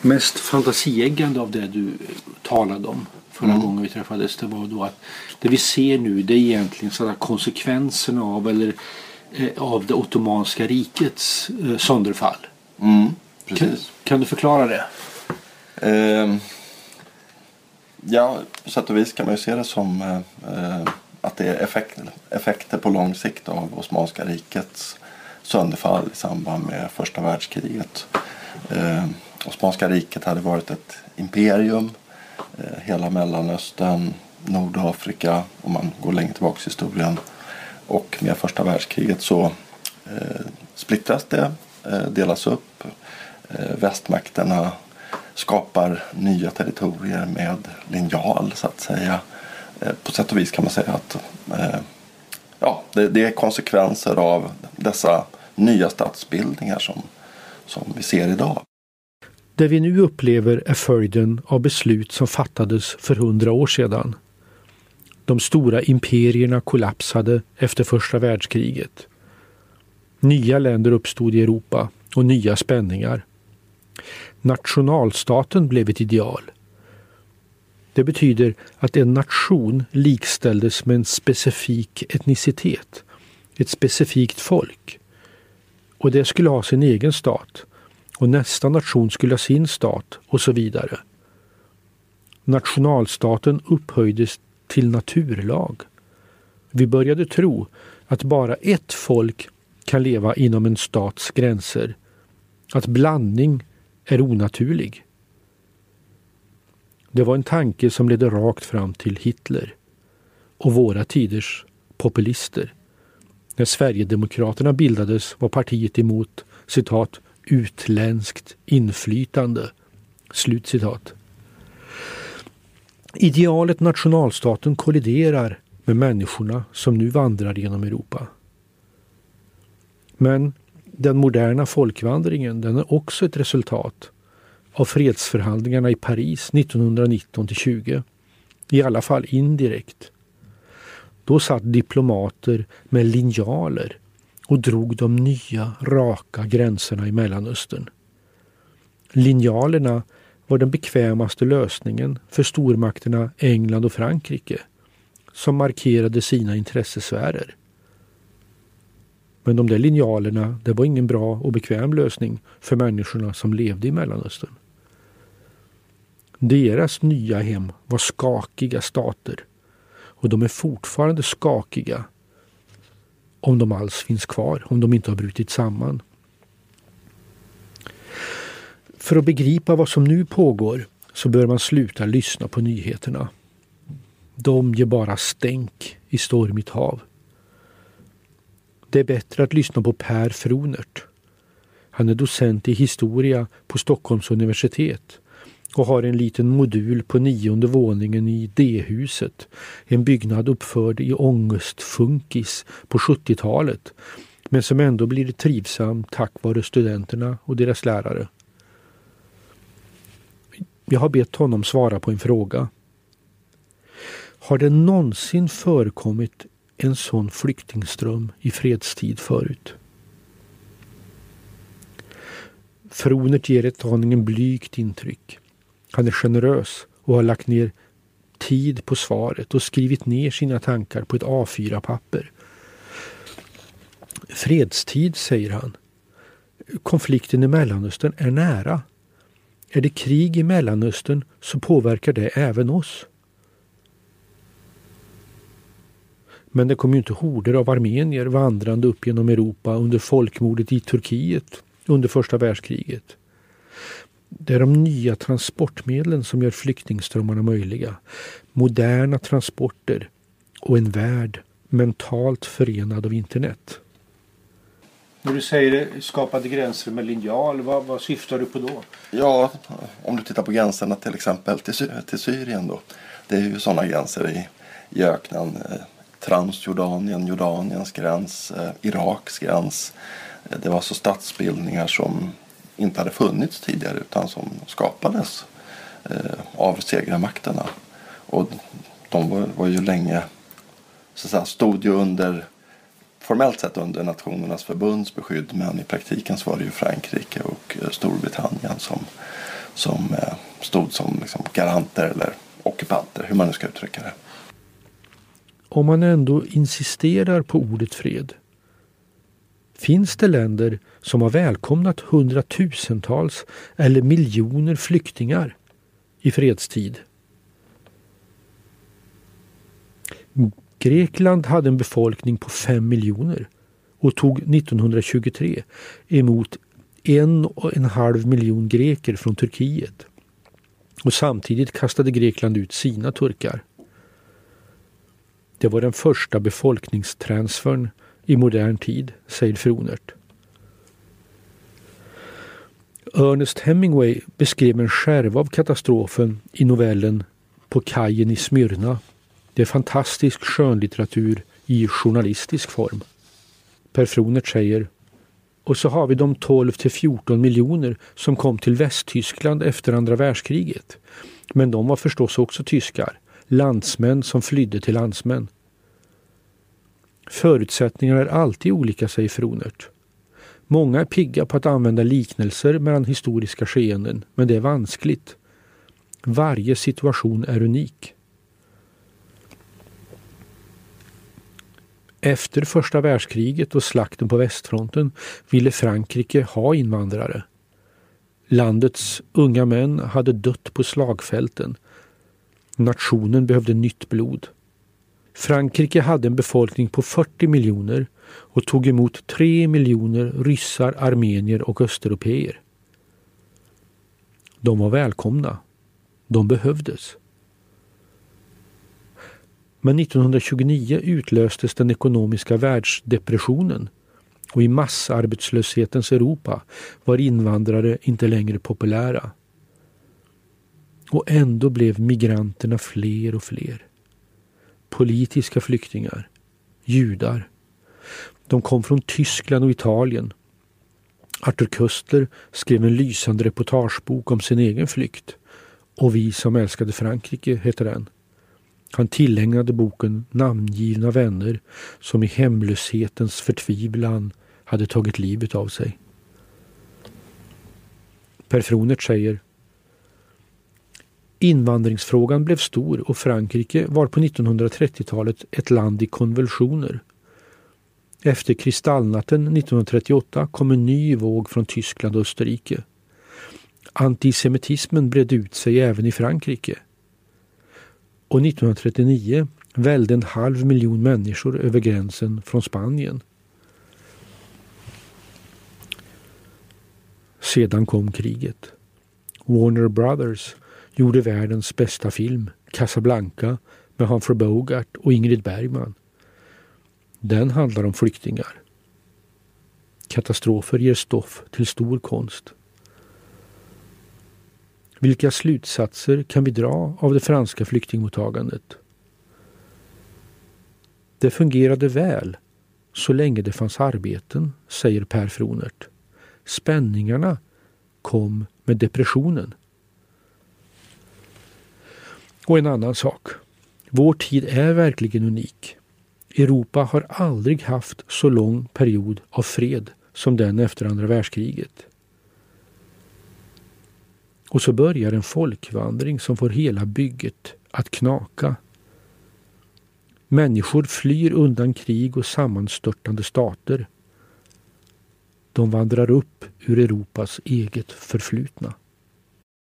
mest fantasieggande av det du talade om förra mm. gången vi träffades det var då att det vi ser nu det är egentligen sådana konsekvenserna av eller eh, av det ottomanska rikets eh, sönderfall. Mm, kan, kan, du förklara det? Eh, ja, på sätt och vis kan man ju se det som eh, att det är effekt, effekter på lång sikt av Osmanska rikets sönderfall i samband med första världskriget. Osmanska riket hade varit ett imperium. Eh, hela Mellanöstern, Nordafrika om man går längre tillbaka i historien. Och med första världskriget så eh, splittras det, eh, delas upp. Eh, västmakterna skapar nya territorier med linjal så att säga. Eh, på sätt och vis kan man säga att eh, ja, det, det, är konsekvenser av dessa nya statsbildningar som, som vi ser idag. Det vi nu upplever är följden av beslut som fattades för hundra år sedan. De stora imperierna kollapsade efter första världskriget. Nya länder uppstod i Europa och nya spänningar. Nationalstaten blev ett ideal. Det betyder att en nation likställdes med en specifik etnicitet, ett specifikt folk. Och det skulle ha sin egen stat och nästa nation skulle ha sin stat och så vidare. Nationalstaten upphöjdes till naturlag. Vi började tro att bara ett folk kan leva inom en stats gränser. Att blandning är onaturlig. Det var en tanke som ledde rakt fram till Hitler och våra tiders populister. När Sverigedemokraterna bildades var partiet emot citat utländskt inflytande. Slut citat. Idealet nationalstaten kolliderar med människorna som nu vandrar genom Europa. Men den moderna folkvandringen den är också ett resultat av fredsförhandlingarna i Paris 1919 20. I alla fall indirekt. Då satt diplomater med linjaler och drog de nya raka gränserna i Mellanöstern. Linjalerna var den bekvämaste lösningen för stormakterna England och Frankrike som markerade sina intressesfärer. Men de där linjalerna, det var ingen bra och bekväm lösning för människorna som levde i Mellanöstern. Deras nya hem var skakiga stater och de är fortfarande skakiga om de alls finns kvar, om de inte har brutit samman. För att begripa vad som nu pågår så bör man sluta lyssna på nyheterna. De ger bara stänk i stormigt hav. Det är bättre att lyssna på Per Fronert. Han är docent i historia på Stockholms universitet och har en liten modul på nionde våningen i D-huset. En byggnad uppförd i ångestfunkis på 70-talet men som ändå blir trivsam tack vare studenterna och deras lärare. Jag har bett honom svara på en fråga. Har det någonsin förekommit en sån flyktingström i fredstid förut? Fronert ger ett aningen blygt intryck. Han är generös och har lagt ner tid på svaret och skrivit ner sina tankar på ett A4-papper. Fredstid, säger han. Konflikten i Mellanöstern är nära. Är det krig i Mellanöstern så påverkar det även oss. Men det kom ju inte horder av armenier vandrande upp genom Europa under folkmordet i Turkiet under första världskriget. Det är de nya transportmedlen som gör flyktingströmmarna möjliga. Moderna transporter och en värld mentalt förenad av internet. När du säger skapade gränser med linjal, vad, vad, syftar du på då? Ja, om du tittar på gränserna till exempel till, till Syrien då. Det är ju sådana gränser i, i öknen. Eh, Transjordanien, Jordaniens gräns, eh, Iraks gräns. Eh, det var alltså statsbildningar som inte hade funnits tidigare utan som skapades eh, av segrarmakterna. Och de var, var, ju länge, så att säga, stod ju under formellt sett under Nationernas förbunds beskydd men i praktiken så var det ju Frankrike och eh, Storbritannien som, som eh, stod som liksom, garanter eller ockupanter, hur man nu ska uttrycka det. Om man ändå insisterar på ordet fred. Finns det länder som har välkomnat hundratusentals eller miljoner flyktingar i fredstid? Grekland hade en befolkning på fem miljoner och tog 1923 emot en och en halv miljon greker från Turkiet. Och samtidigt kastade Grekland ut sina turkar. Det var den första befolkningstransfern i modern tid, säger Fronert. Ernest Hemingway beskrev en skärva av katastrofen i novellen På kajen i Smyrna. Det är fantastisk skönlitteratur i journalistisk form. Per Fronert säger och så har vi de 12 till 14 miljoner som kom till Västtyskland efter andra världskriget. Men de var förstås också tyskar, landsmän som flydde till landsmän. Förutsättningarna är alltid olika, säger Fronert. Många är pigga på att använda liknelser mellan historiska skeenden, men det är vanskligt. Varje situation är unik. Efter första världskriget och slakten på västfronten ville Frankrike ha invandrare. Landets unga män hade dött på slagfälten. Nationen behövde nytt blod. Frankrike hade en befolkning på 40 miljoner och tog emot 3 miljoner ryssar, armenier och östeuropeer. De var välkomna. De behövdes. Men 1929 utlöstes den ekonomiska världsdepressionen och i massarbetslöshetens Europa var invandrare inte längre populära. Och ändå blev migranterna fler och fler. Politiska flyktingar, judar. De kom från Tyskland och Italien. Arthur Köstler skrev en lysande reportagebok om sin egen flykt. Och vi som älskade Frankrike heter den. Han tillägnade boken namngivna vänner som i hemlöshetens förtvivlan hade tagit livet av sig. Per Fronert säger Invandringsfrågan blev stor och Frankrike var på 1930-talet ett land i konvulsioner. Efter kristallnatten 1938 kom en ny våg från Tyskland och Österrike. Antisemitismen bredde ut sig även i Frankrike och 1939 välde en halv miljon människor över gränsen från Spanien. Sedan kom kriget. Warner Brothers gjorde världens bästa film, Casablanca, med Humphrey Bogart och Ingrid Bergman. Den handlar om flyktingar. Katastrofer ger stoff till stor konst. Vilka slutsatser kan vi dra av det franska flyktingmottagandet? Det fungerade väl så länge det fanns arbeten, säger Per Fronert. Spänningarna kom med depressionen. Och en annan sak. Vår tid är verkligen unik. Europa har aldrig haft så lång period av fred som den efter andra världskriget. Och så börjar en folkvandring som får hela bygget att knaka. Människor flyr undan krig och sammanstörtande stater. De vandrar upp ur Europas eget förflutna.